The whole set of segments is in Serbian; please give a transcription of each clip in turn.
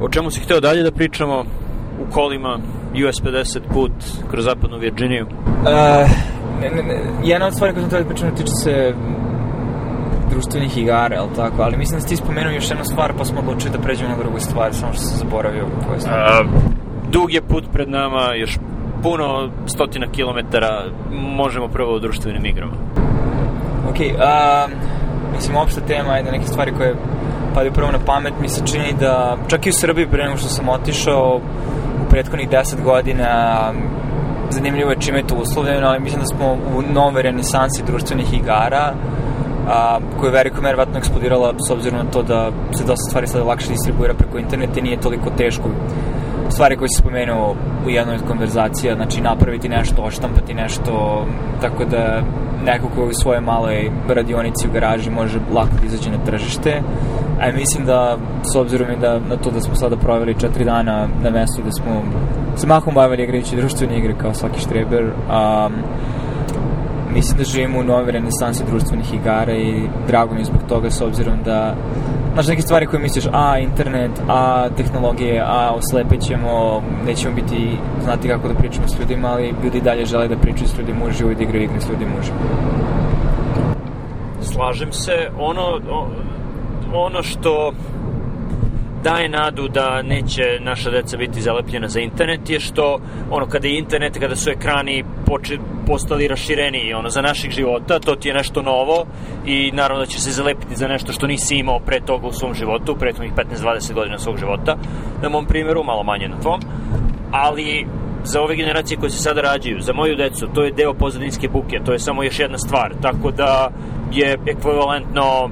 O čemu si hteo dalje da pričamo? U kolima, US 50 put kroz zapadnu Virginiju? Uh, ne, ne, ne, jedna od stvari koju sam htio da tiče se društvenih igara, ali tako, ali mislim da si ti spomenuo još jednu stvar, pa smo odlučili da pređemo na drugu stvar, samo što sam zaboravio koje stvari. Uh, dug je put pred nama, još puno stotina kilometara, možemo prvo u društvenim igrama. Ok, um, mislim, opšta tema je da neke stvari koje padaju prvo na pamet, mi se čini da, čak i u Srbiji, pre nego što sam otišao, u prethodnih 10 godina, zanimljivo je čime je to uslovljeno, ali mislim da smo u nove renesansi društvenih igara, a, koja je veliko verovatno eksplodirala s obzirom na to da se dosta stvari sada lakše distribuira preko interneta i nije toliko teško stvari koje se spomenuo u jednoj od konverzacija, znači napraviti nešto, oštampati nešto, tako da neko ko u svojoj maloj radionici u garaži može lako da izađe na tržište. A mislim da, s obzirom i da, na to da smo sada proveli četiri dana na mestu da smo se mahom bavili igrajući društvene igre kao svaki štreber, um, mislim da živimo u nove renesanse društvenih igara i drago mi je zbog toga s obzirom da znaš neke stvari koje misliš a internet, a tehnologije, a oslepećemo, nećemo biti znati kako da pričamo s ljudima, ali ljudi dalje žele da pričaju s ljudima uživo i da igraju igre s ljudima uživo. Slažem se, ono, ono što daje nadu da neće naša deca biti zalepljena za internet je što ono kada je internet, kada su ekrani poče, postali rašireniji ono, za naših života, to ti je nešto novo i naravno da će se zalepiti za nešto što nisi imao pre toga u svom životu, prethodnih 15-20 godina svog života, na mom primjeru, malo manje na tvom, ali za ove generacije koje se sada rađaju, za moju decu, to je deo pozadinske buke, to je samo još jedna stvar, tako da je ekvivalentno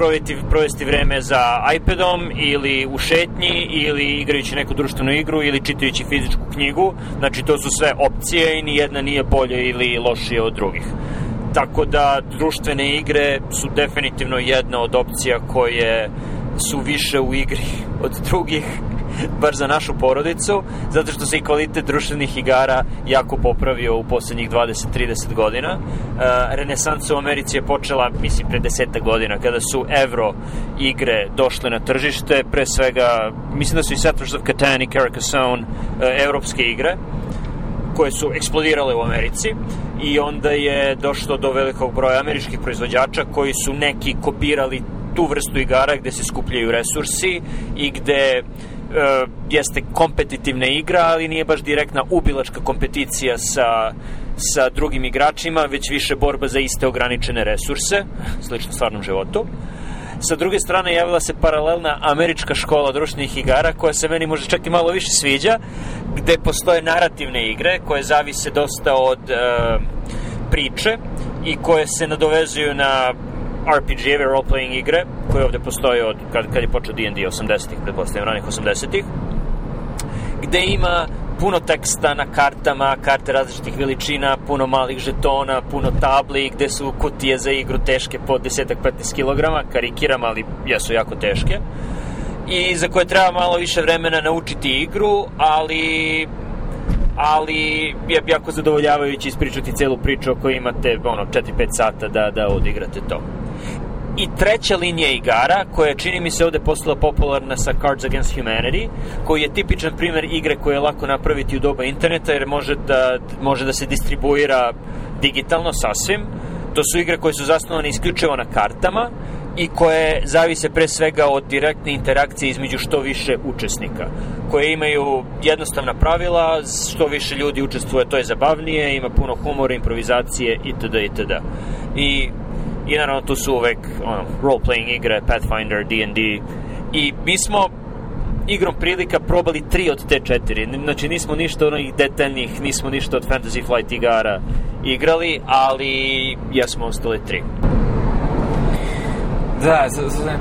provesti, provesti vreme za iPadom ili u šetnji ili igrajući neku društvenu igru ili čitajući fizičku knjigu. Znači to su sve opcije i nijedna nije bolje ili lošije od drugih. Tako da društvene igre su definitivno jedna od opcija koje su više u igri od drugih bar za našu porodicu, zato što se i kvalitet društvenih igara jako popravio u poslednjih 20-30 godina. Uh, renesansa u Americi je počela, mislim, pre deseta godina, kada su evro igre došle na tržište, pre svega, mislim da su i Settlers of Catan i Carcassonne uh, evropske igre, koje su eksplodirale u Americi i onda je došlo do velikog broja američkih proizvođača koji su neki kopirali tu vrstu igara gde se skupljaju resursi i gde jeste kompetitivna igra, ali nije baš direktna ubilačka kompeticija sa, sa drugim igračima, već više borba za iste ograničene resurse, slično stvarnom životu. Sa druge strane, javila se paralelna američka škola društvenih igara, koja se meni možda čak i malo više sviđa, gde postoje narativne igre, koje zavise dosta od uh, priče i koje se nadovezuju na RPG-eve, role-playing igre, koje ovde postoje od kad, kad je počeo D&D 80-ih, pretpostavljam, ranih 80-ih, gde ima puno teksta na kartama, karte različitih veličina, puno malih žetona, puno tabli, gde su kutije za igru teške po 10-15 kg, karikiram, ali jesu jako teške. I za koje treba malo više vremena naučiti igru, ali ali je jako zadovoljavajući ispričati celu priču ako imate ono 4-5 sata da, da odigrate to. I treća linija igara, koja čini mi se ovde postala popularna sa Cards Against Humanity, koji je tipičan primer igre koje je lako napraviti u doba interneta, jer može da, može da se distribuira digitalno sasvim. To su igre koje su zasnovane isključivo na kartama i koje zavise pre svega od direktne interakcije između što više učesnika, koje imaju jednostavna pravila, što više ljudi učestvuje, to je zabavnije, ima puno humora, improvizacije itd. itd. I i naravno tu su uvek ono, role-playing igre, Pathfinder, D&D i mi smo igrom prilika probali tri od te četiri. Znači nismo ništa onih detaljnih, nismo ništa od Fantasy Flight igara igrali, ali jesmo ostali tri. Da, za, za,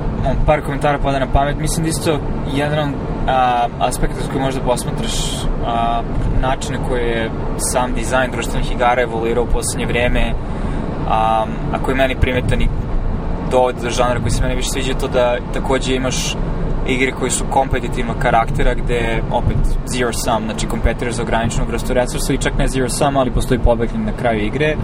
par komentara pada na pamet. Mislim da isto jedan a, aspekt koji možda posmatraš a, način na koji je sam dizajn društvenih igara evoluirao u poslednje vreme a, a koji je meni primetan i dovod za žanra koji se meni više sviđa to da takođe imaš igre koji su kompetitivnog karaktera gde opet zero sum, znači kompetitor za ograničenog vrstu resursa i čak ne zero sum, ali postoji pobegnik na kraju igre.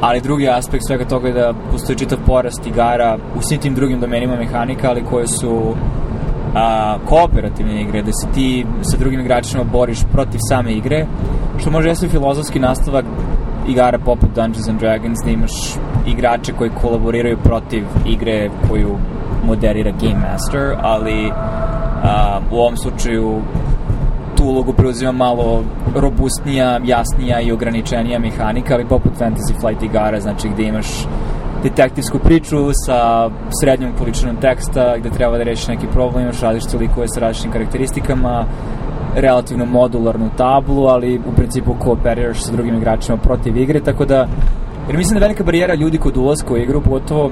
Ali drugi aspekt svega toga je da postoji čitav porast igara u svim tim drugim domenima mehanika, ali koje su a, kooperativne igre, da se ti sa drugim igračima boriš protiv same igre, što može jesti filozofski nastavak igara poput Dungeons and Dragons, da imaš igrače koji kolaboriraju protiv igre koju moderira Game Master, ali a, u ovom slučaju tu ulogu preuzima malo robustnija, jasnija i ograničenija mehanika, ali poput Fantasy Flight igara, znači gde imaš detektivsku priču sa srednjom količinom teksta gde treba da rešiš neki problem, imaš različite likove sa različitim karakteristikama, relativno modularnu tablu, ali u principu kooperiraš sa drugim igračima protiv igre, tako da jer mislim da velika barijera ljudi kod ulaska u igru, pogotovo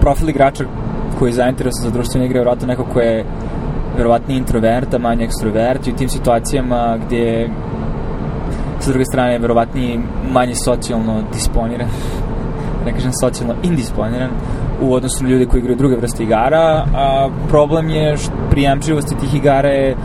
profil igrača koji je zainteresan za društvene igre, vjerojatno neko ko je verovatni introvert, a manje ekstrovert i u tim situacijama gdje sa druge strane verovatni manje socijalno disponiran ne kažem socijalno indisponiran u odnosu na ljude koji igraju druge vrste igara, a problem je prijemčivosti tih igara je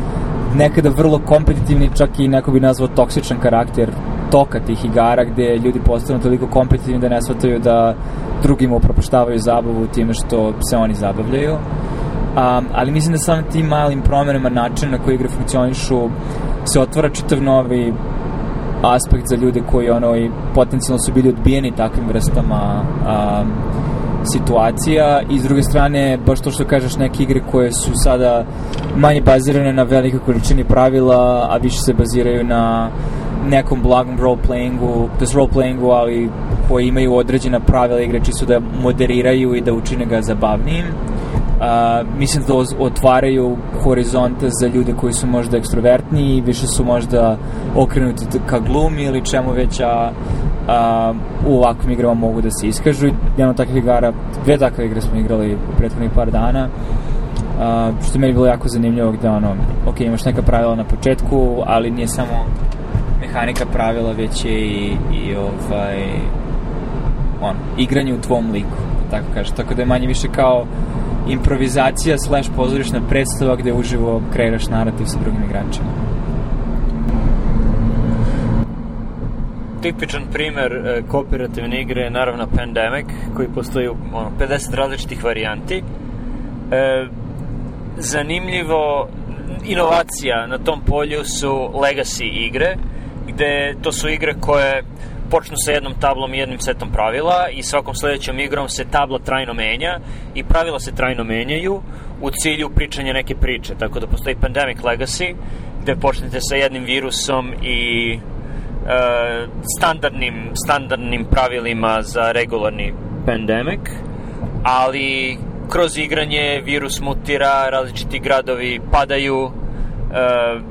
nekada vrlo kompetitivni, čak i neko bi nazvao toksičan karakter toka tih igara gde ljudi postanu toliko kompetitivni da ne shvataju da drugima upropaštavaju zabavu time što se oni zabavljaju. Um, ali mislim da sam tim malim promenama načina na koji igre funkcionišu se otvara čitav novi aspekt za ljude koji ono i potencijalno su bili odbijeni takvim vrstama um, situacija i s druge strane baš to što kažeš neke igre koje su sada manje bazirane na velikoj količini pravila a više se baziraju na nekom blagom role-playingu, to role-playingu, ali koji imaju određena pravila igre čisto da moderiraju i da učine ga zabavnijim. Uh, mislim da otvaraju horizonte za ljude koji su možda ekstrovertni i više su možda okrenuti ka glumi ili čemu već, a, u ovakvim igrama mogu da se iskažu. Jedna od takvih igara, dve takve igre smo igrali u prethodnih par dana, a, što je meni bilo jako zanimljivo gde ono, ok, imaš neka pravila na početku, ali nije samo mehanika pravila, već je i, i ovaj, on, igranje u tvom liku, tako kaže. Tako da je manje više kao improvizacija slash pozorišna predstava gde uživo kreiraš narativ sa drugim igračima. Tipičan primer e, kooperativne igre je naravno Pandemic, koji postoji u ono, 50 različitih varijanti. E, zanimljivo, inovacija na tom polju su legacy igre, gde to su igre koje počnu sa jednom tablom i jednim setom pravila i svakom sledećom igrom se tabla trajno menja i pravila se trajno menjaju u cilju pričanja neke priče. Tako da postoji Pandemic Legacy, gde počnete sa jednim virusom i standardnim, standardnim pravilima za regularni pandemic, ali kroz igranje virus mutira, različiti gradovi padaju, E,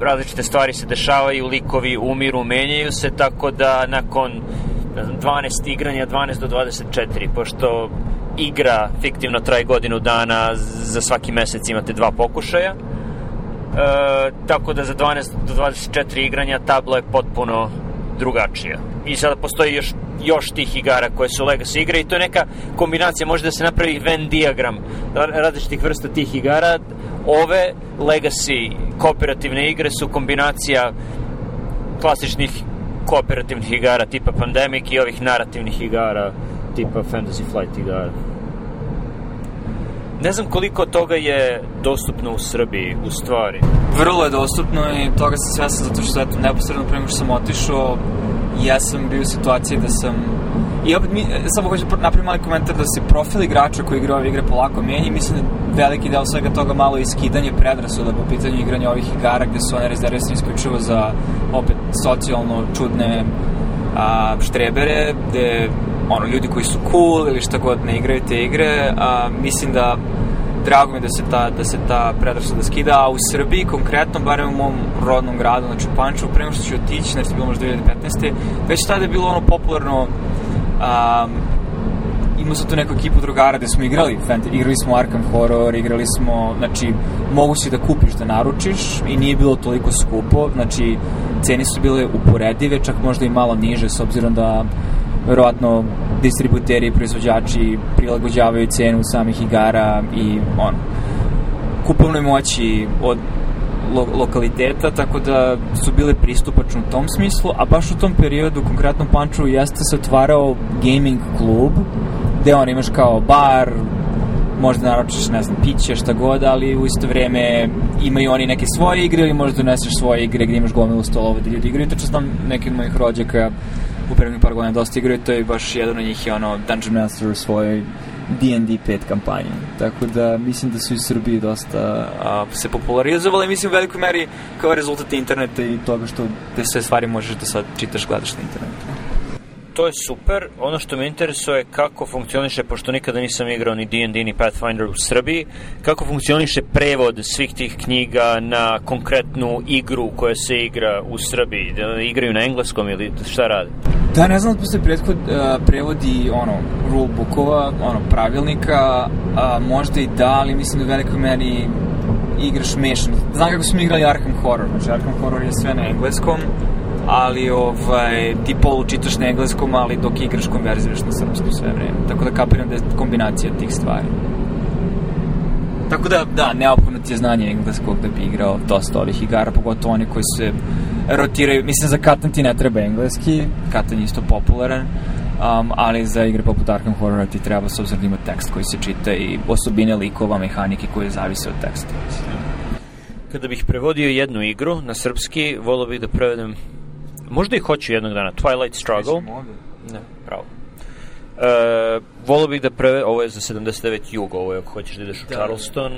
različite stvari se dešavaju, likovi umiru, menjaju se, tako da nakon 12 igranja, 12 do 24, pošto igra fiktivno traje godinu dana, za svaki mesec imate dva pokušaja, e, tako da za 12 do 24 igranja tabla je potpuno drugačija. I sada postoji još još tih igara koje su Legacy igre i to je neka kombinacija, može da se napravi Venn diagram različitih vrsta tih igara. Ove Legacy kooperativne igre su kombinacija klasičnih kooperativnih igara tipa Pandemic i ovih narativnih igara tipa Fantasy Flight igara. Ne znam koliko toga je dostupno u Srbiji, u stvari. Vrlo je dostupno i toga sam svestan zato što eto, neposredno prema što sam otišao ja sam bio u situaciji da sam I opet, mi, samo hoću napraviti mali komentar da se profil igrača koji igra ove igre polako menja mislim da veliki deo svega toga malo iskidanje predrasuda po pitanju igranja ovih igara gde su one rezervisane isključivo za opet socijalno čudne a, štrebere gde ono, ljudi koji su cool ili šta god ne igraju te igre a, mislim da drago mi da se ta, da se ta predrasuda skida, a u Srbiji konkretno, barem u mom rodnom gradu, znači u Pančevu, prema što ću otići, znači je bilo možda 2015. Već tada je bilo ono popularno um, imao sam tu neku ekipu drugara gde smo igrali igrali smo Arkham Horror, igrali smo, znači, mogu si da kupiš, da naručiš i nije bilo toliko skupo, znači, cene su bile uporedive, čak možda i malo niže, s obzirom da verovatno distributeri i proizvođači prilagođavaju cenu samih igara i on kupovnoj moći od lo lokaliteta, tako da su bile pristupačne u tom smislu, a baš u tom periodu, konkretno Pančevu, jeste se otvarao gaming klub, gde on imaš kao bar, možda naročiš, ne znam, piće, šta god, ali u isto vreme imaju oni neke svoje igre ili možda doneseš svoje igre gde imaš gomilu stolova da ljudi igraju. Tačno znam neki od mojih rođaka u prvih par godina dosta igraju, to je baš jedan od njih je ono Dungeon Master u svojoj D&D 5 kampanju. Tako da mislim da su i Srbiji dosta a, se popularizovali, mislim u velikoj meri kao rezultat interneta i toga što te sve stvari možeš da sad čitaš, gledaš na internetu to je super. Ono što me interesuje kako funkcioniše, pošto nikada nisam igrao ni D&D ni Pathfinder u Srbiji, kako funkcioniše prevod svih tih knjiga na konkretnu igru koja se igra u Srbiji? Da igraju na engleskom ili šta rade? Da, ne znam da postoje prethod, uh, prevodi ono, rule bookova, ono, pravilnika, uh, možda i da, ali mislim da u velikoj meri igraš mešan. Znam kako smo igrali Arkham Horror, znači Arkham Horror je sve na engleskom, ali ovaj, ti polu čitaš na engleskom, ali dok igraš konverziraš na srpskom sve vreme. Tako da kapiram da je kombinacija tih stvari. Tako da, da, neophodno ti je znanje engleskog da bi igrao dosta ovih igara, pogotovo oni koji se rotiraju. Mislim, za Katan ti ne treba engleski, Katan je isto popularan, um, ali za igre poput Arkham Horror ti treba, s obzirom da ima tekst koji se čita i osobine likova, mehanike koje zavise od teksta. Kada bih prevodio jednu igru na srpski, volio bih da prevedem Možda i hoću jednog dana. Twilight Struggle. Ne, pravo. Uh, volio bih da preve... Ovo je za 79 jugo, ovo je ako hoćeš da ideš u da, Charleston,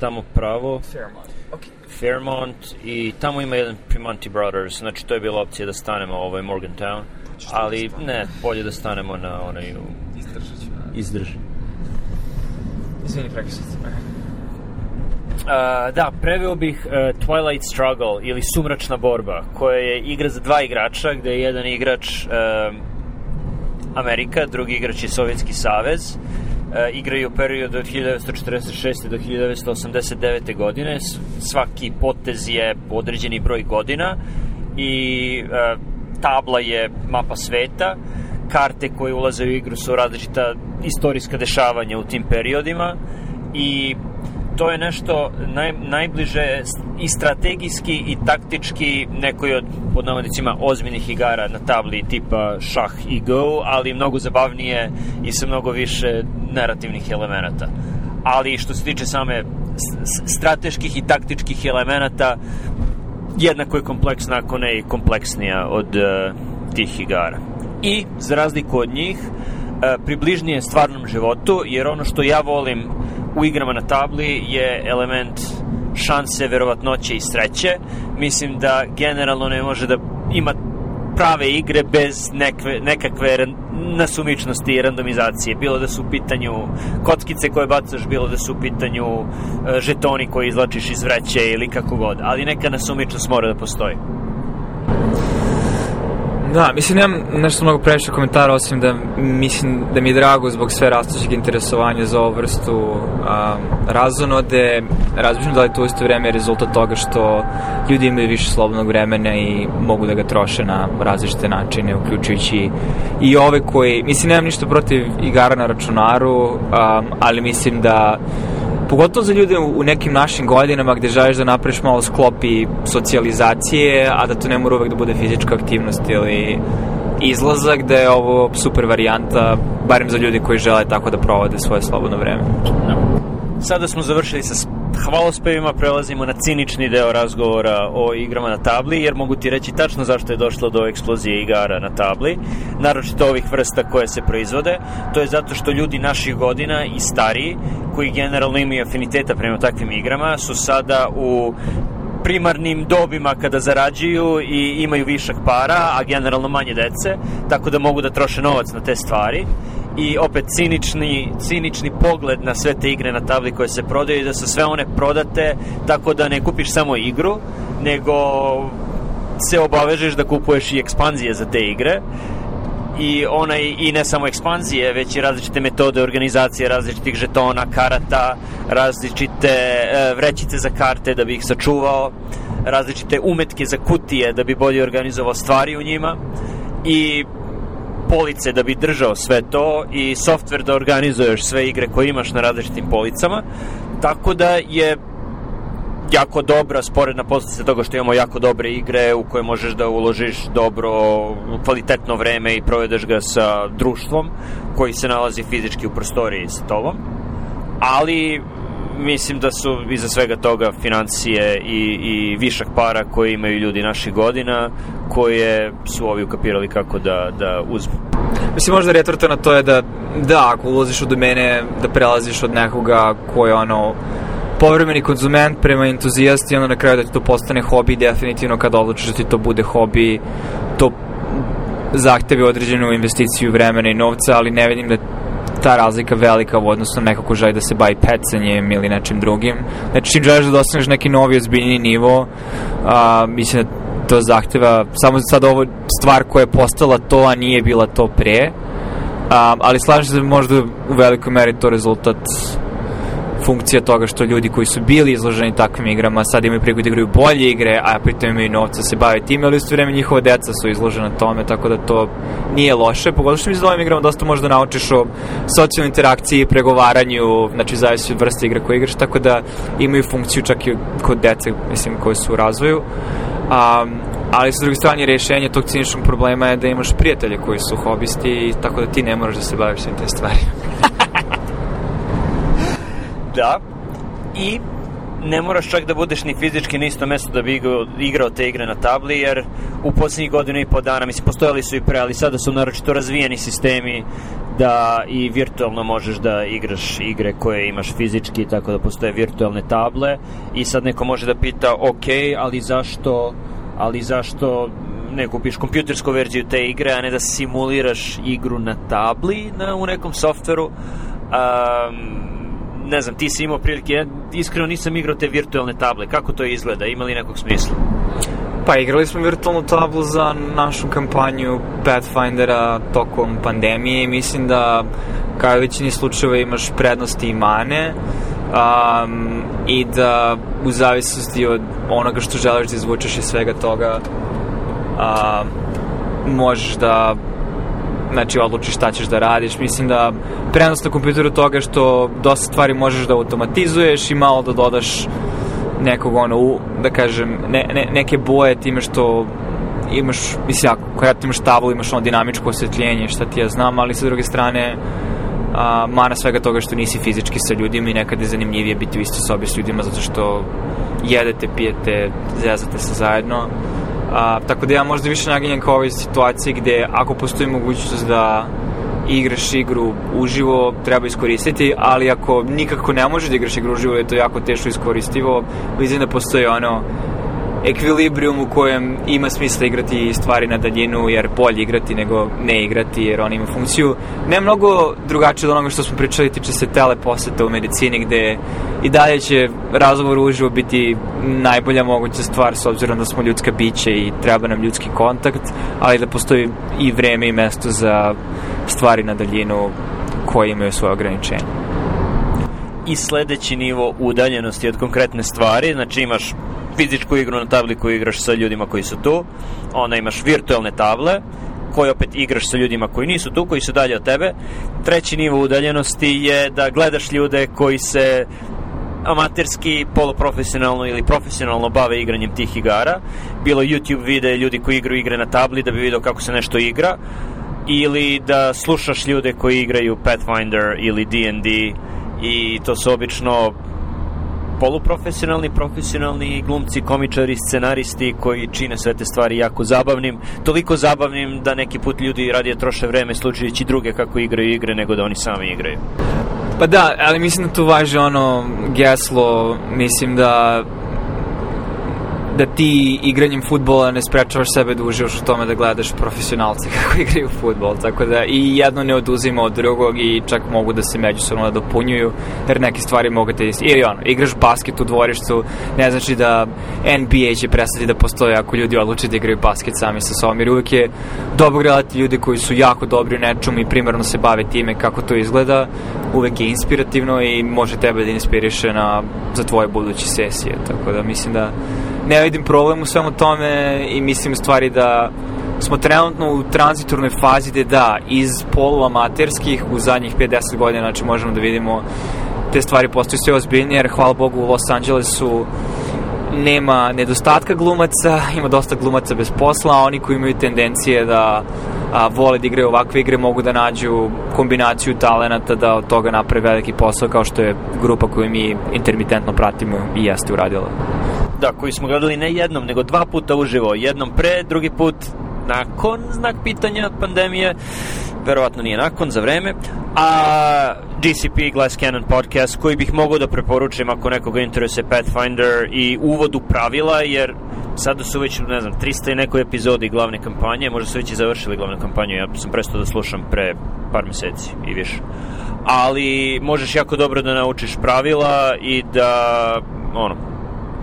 tamo pravo. Fairmont. Okay. Fairmont i tamo ima jedan Primonti Brothers, znači to je bila opcija da stanemo, ovo je Morgantown. Ali ne, bolje da stanemo na onaj... Izdržat ću. Izdrži. Izvini, prekrišat Da, preveo bih uh, Twilight Struggle ili Sumračna borba, koja je igra za dva igrača, gde je jedan igrač uh, Amerika, drugi igrač je Sovjetski savez. Uh, igraju u periodu od 1946. do 1989. godine. Svaki potez je određeni broj godina i uh, tabla je mapa sveta. Karte koje ulaze u igru su različita istorijska dešavanja u tim periodima i to je nešto naj, najbliže i strategijski i taktički nekoj od pod navodnicima ozbiljnih igara na tabli tipa šah i go, ali mnogo zabavnije i sa mnogo više narativnih elemenata. Ali što se tiče same strateških i taktičkih elemenata, jednako je kompleksna, ako ne i kompleksnija od uh, tih igara. I, za razliku od njih, uh, približnije stvarnom životu, jer ono što ja volim u igrama na tabli je element šanse, verovatnoće i sreće. Mislim da generalno ne može da ima prave igre bez nekve, nekakve nasumičnosti i randomizacije. Bilo da su u pitanju kockice koje bacaš, bilo da su u pitanju e, žetoni koje izlačiš iz vreće ili kako god. Ali neka nasumičnost mora da postoji. Da, mislim, nemam nešto mnogo previše komentara, osim da mislim da mi je drago zbog sve rastućeg interesovanja za ovu vrstu a, razonode. Razmišljam da li to isto vreme je rezultat toga što ljudi imaju više slobodnog vremena i mogu da ga troše na različite načine, uključujući i ove koji, mislim, nemam ništa protiv igara na računaru, a, ali mislim da pogotovo za ljude u, nekim našim godinama gde želiš da napraviš malo sklop i socijalizacije, a da to ne mora uvek da bude fizička aktivnost ili izlazak, da je ovo super varijanta, barem za ljudi koji žele tako da provode svoje slobodno vreme. No. Sada smo završili sa hvalospevima, prelazimo na cinični deo razgovora o igrama na tabli, jer mogu ti reći tačno zašto je došlo do eksplozije igara na tabli, naročito ovih vrsta koje se proizvode. To je zato što ljudi naših godina i stariji, koji generalno imaju afiniteta prema takvim igrama, su sada u primarnim dobima kada zarađuju i imaju višak para, a generalno manje dece, tako da mogu da troše novac na te stvari i opet cinični, cinični pogled na sve te igre na tabli koje se prodaju i da su sve one prodate tako da ne kupiš samo igru, nego se obavežeš da kupuješ i ekspanzije za te igre. I onaj i ne samo ekspanzije, već i različite metode organizacije različitih žetona, karata, različite e, vrećice za karte da bi ih sačuvao, različite umetke za kutije da bi bolje organizovao stvari u njima. I police da bi držao sve to i softver da organizuješ sve igre koje imaš na različitim policama. Tako da je jako dobra sporedna posljedica toga što imamo jako dobre igre u koje možeš da uložiš dobro, kvalitetno vreme i provedeš ga sa društvom koji se nalazi fizički u prostoriji sa tobom. ali mislim da su iza svega toga financije i, i višak para koje imaju ljudi naših godina koje su ovi ukapirali kako da, da uzmu. Mislim, možda retvrta na to je da, da, ako ulaziš u domene, da prelaziš od nekoga ko je ono, povremeni konzument prema entuzijasti i onda na kraju da ti to postane hobi definitivno kada odlučiš da ti to bude hobi to zahtevi određenu investiciju vremena i novca ali ne vidim da ta razlika velika u odnosu na neko ko želi da se bavi pecanjem ili nečim drugim. Znači, čim želiš da dostaneš neki novi, ozbiljni nivo, a, mislim da to zahteva, samo sad ovo stvar koja je postala to, a nije bila to pre, a, ali slažem se da možda u velikoj meri to rezultat funkcija toga što ljudi koji su bili izloženi takvim igrama sad imaju priliku da igraju bolje igre, a pritom imaju novca da se bave time, ali u vreme njihova deca su izložena tome, tako da to nije loše. Pogotovo što mi za ovim igrama dosta možda naučiš o socijalnoj interakciji, pregovaranju, znači zavisi od vrste igre koje igraš, tako da imaju funkciju čak i kod dece, mislim, koje su u razvoju. Um, ali sa druge strane rješenje tog ciničnog problema je da imaš prijatelje koji su hobisti tako da ti ne moraš da se baviš svim te stvari. Da. I ne moraš čak da budeš ni fizički na isto mesto da bi igrao, igrao te igre na tabli, jer u posljednjih godinu i po dana, mislim, postojali su i pre, ali sada su naročito razvijeni sistemi da i virtualno možeš da igraš igre koje imaš fizički, tako da postoje virtualne table i sad neko može da pita, ok, ali zašto, ali zašto ne kupiš kompjutersku verziju te igre, a ne da simuliraš igru na tabli na, u nekom softveru. Um, ne znam, ti si imao prilike, ja iskreno nisam igrao te virtualne table, kako to izgleda, ima li nekog smisla? Pa igrali smo virtualnu tablu za našu kampanju Pathfindera tokom pandemije i mislim da kao u većini slučajeva imaš prednosti i mane um, i da u zavisnosti od onoga što želiš da izvučeš iz svega toga um, možeš da znači odlučiš šta ćeš da radiš. Mislim da prenos na kompjuteru toga što dosta stvari možeš da automatizuješ i malo da dodaš nekog ono, u, da kažem, ne, ne, neke boje time što imaš, mislim, ako kada imaš tablu, imaš ono dinamičko osvetljenje, šta ti ja znam, ali sa druge strane, a, mana svega toga što nisi fizički sa ljudima i nekada je zanimljivije biti u istoj sobi s ljudima zato što jedete, pijete, zezate se zajedno A, tako da ja možda više naginjam kao ovoj situaciji gde ako postoji mogućnost da igraš igru uživo, treba iskoristiti, ali ako nikako ne možeš da igraš igru uživo, je to jako teško iskoristivo, vidim da postoji ono ekvilibrijum u kojem ima smisla igrati stvari na daljinu, jer bolje igrati nego ne igrati, jer on ima funkciju. Ne mnogo drugačije od onoga što smo pričali, tiče se teleposeta u medicini, gde i dalje će razgovor uživo biti najbolja moguća stvar, s obzirom da smo ljudska bića i treba nam ljudski kontakt, ali da postoji i vreme i mesto za stvari na daljinu koje imaju svoje ograničenje i sledeći nivo udaljenosti od konkretne stvari, znači imaš fizičku igru na tabli koju igraš sa ljudima koji su tu, onda imaš virtualne table, koje opet igraš sa ljudima koji nisu tu, koji su dalje od tebe. Treći nivo udaljenosti je da gledaš ljude koji se amaterski, poluprofesionalno ili profesionalno bave igranjem tih igara. Bilo YouTube vide ljudi koji igraju igre na tabli da bi vidio kako se nešto igra ili da slušaš ljude koji igraju Pathfinder ili D&D i to su obično poluprofesionalni, profesionalni glumci, komičari, scenaristi koji čine sve te stvari jako zabavnim. Toliko zabavnim da neki put ljudi radije troše vreme slučajući druge kako igraju igre nego da oni sami igraju. Pa da, ali mislim da tu važi ono geslo, mislim da da ti igranjem futbola ne sprečavaš sebe da uživaš u tome da gledaš profesionalce kako igraju futbol, tako da i jedno ne oduzima od drugog i čak mogu da se međusobno dopunjuju, jer neke stvari mogu te isti. Ili ono, igraš basket u dvorištu, ne znači da NBA će prestati da postoje ako ljudi odluče da igraju basket sami sa sobom, jer uvek je dobro gledati ljude koji su jako dobri u nečemu i primarno se bave time kako to izgleda, uvek je inspirativno i može tebe da inspiriše na, za tvoje buduće sesije, tako da mislim da ne vidim problem u svemu tome i mislim stvari da smo trenutno u tranzitornoj fazi gde da, iz poluamaterskih u zadnjih 50 godina, znači možemo da vidimo te stvari postaju sve ozbiljnije, jer hvala Bogu u Los Angelesu nema nedostatka glumaca, ima dosta glumaca bez posla, a oni koji imaju tendencije da a, vole da igraju ovakve igre mogu da nađu kombinaciju talenata da od toga naprave veliki posao kao što je grupa koju mi intermitentno pratimo i jeste uradila. Da, koji smo gledali ne jednom, nego dva puta uživo. Jednom pre, drugi put nakon znak pitanja pandemije, verovatno nije nakon, za vreme, a GCP Glass Cannon podcast koji bih mogao da preporučim ako nekoga interesuje Pathfinder i uvod u pravila, jer sada su već, ne znam, 300 i nekoj epizodi glavne kampanje, možda su već i završili glavnu kampanju, ja sam prestao da slušam pre par meseci i više. Ali možeš jako dobro da naučiš pravila i da, ono,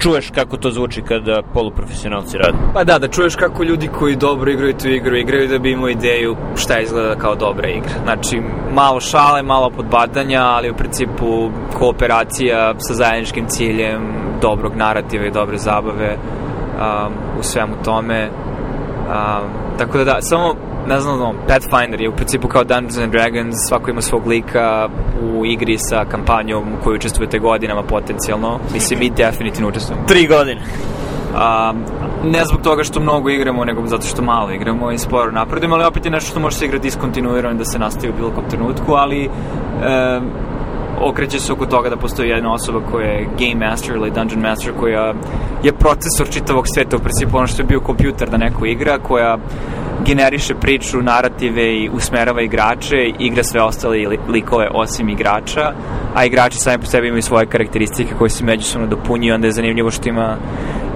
čuješ kako to zvuči kada poluprofesionalci rade. Pa da, da čuješ kako ljudi koji dobro igraju tu igru igraju da bi imao ideju šta izgleda kao dobra igra. Znači, malo šale, malo podbadanja, ali u principu kooperacija sa zajedničkim ciljem, dobrog narativa i dobre zabave um, u svemu tome. Um, tako da da, samo ne znam, no, Pathfinder je u principu kao Dungeons and Dragons, svako ima svog lika u igri sa kampanjom u kojoj učestvujete godinama potencijalno. Mislim, mi definitivno učestvujemo. Tri godine. Um, ne zbog toga što mnogo igramo, nego zato što malo igramo i sporo napredujemo, ali opet je nešto što može se igrati diskontinuirano da se nastavi u bilo kom trenutku, ali um, okreće se oko toga da postoji jedna osoba koja je Game Master ili Dungeon Master koja je procesor čitavog sveta u principu ono što je bio kompjuter da neko igra koja generiše priču, narative i usmerava igrače, igra sve ostale likove osim igrača, a igrači sami po sebi imaju svoje karakteristike koje se međusobno dopunjuju, onda je zanimljivo što ima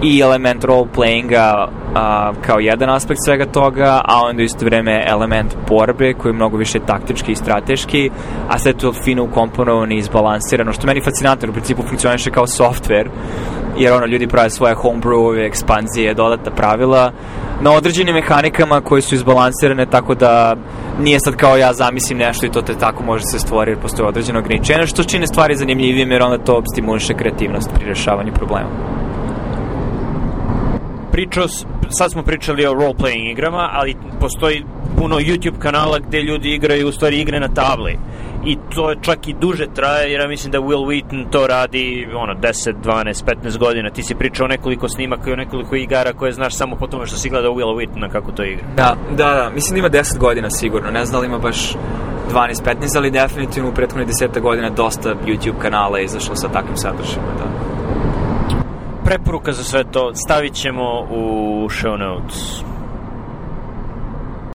i element role-playinga a, kao jedan aspekt svega toga, a onda isto vreme element borbe koji je mnogo više taktički i strateški, a sve to fino ukomponovano i izbalansirano, što meni fascinantno, u principu funkcioniše kao software, jer ono, ljudi prave svoje homebrewove, ekspanzije, dodatna pravila, na određenim mehanikama koje su izbalansirane tako da nije sad kao ja zamislim nešto i to te tako može se stvori jer postoje određeno ograničenje, što čine stvari zanimljivim jer onda to stimuliše kreativnost pri rešavanju problema pričao, sad smo pričali o role-playing igrama, ali postoji puno YouTube kanala gde ljudi igraju u stvari igre na tabli. I to čak i duže traje, jer ja mislim da Will Wheaton to radi ono, 10, 12, 15 godina. Ti si pričao nekoliko snimaka i nekoliko igara koje znaš samo po tome što si gledao Will Wheatona kako to igra. Da, da, da. Mislim da ima 10 godina sigurno. Ne znam da ima baš 12, 15, ali definitivno u prethodnih 10 godina dosta YouTube kanala je izašlo sa takvim sadržajima, da preporuka za sve to stavit ćemo u show notes.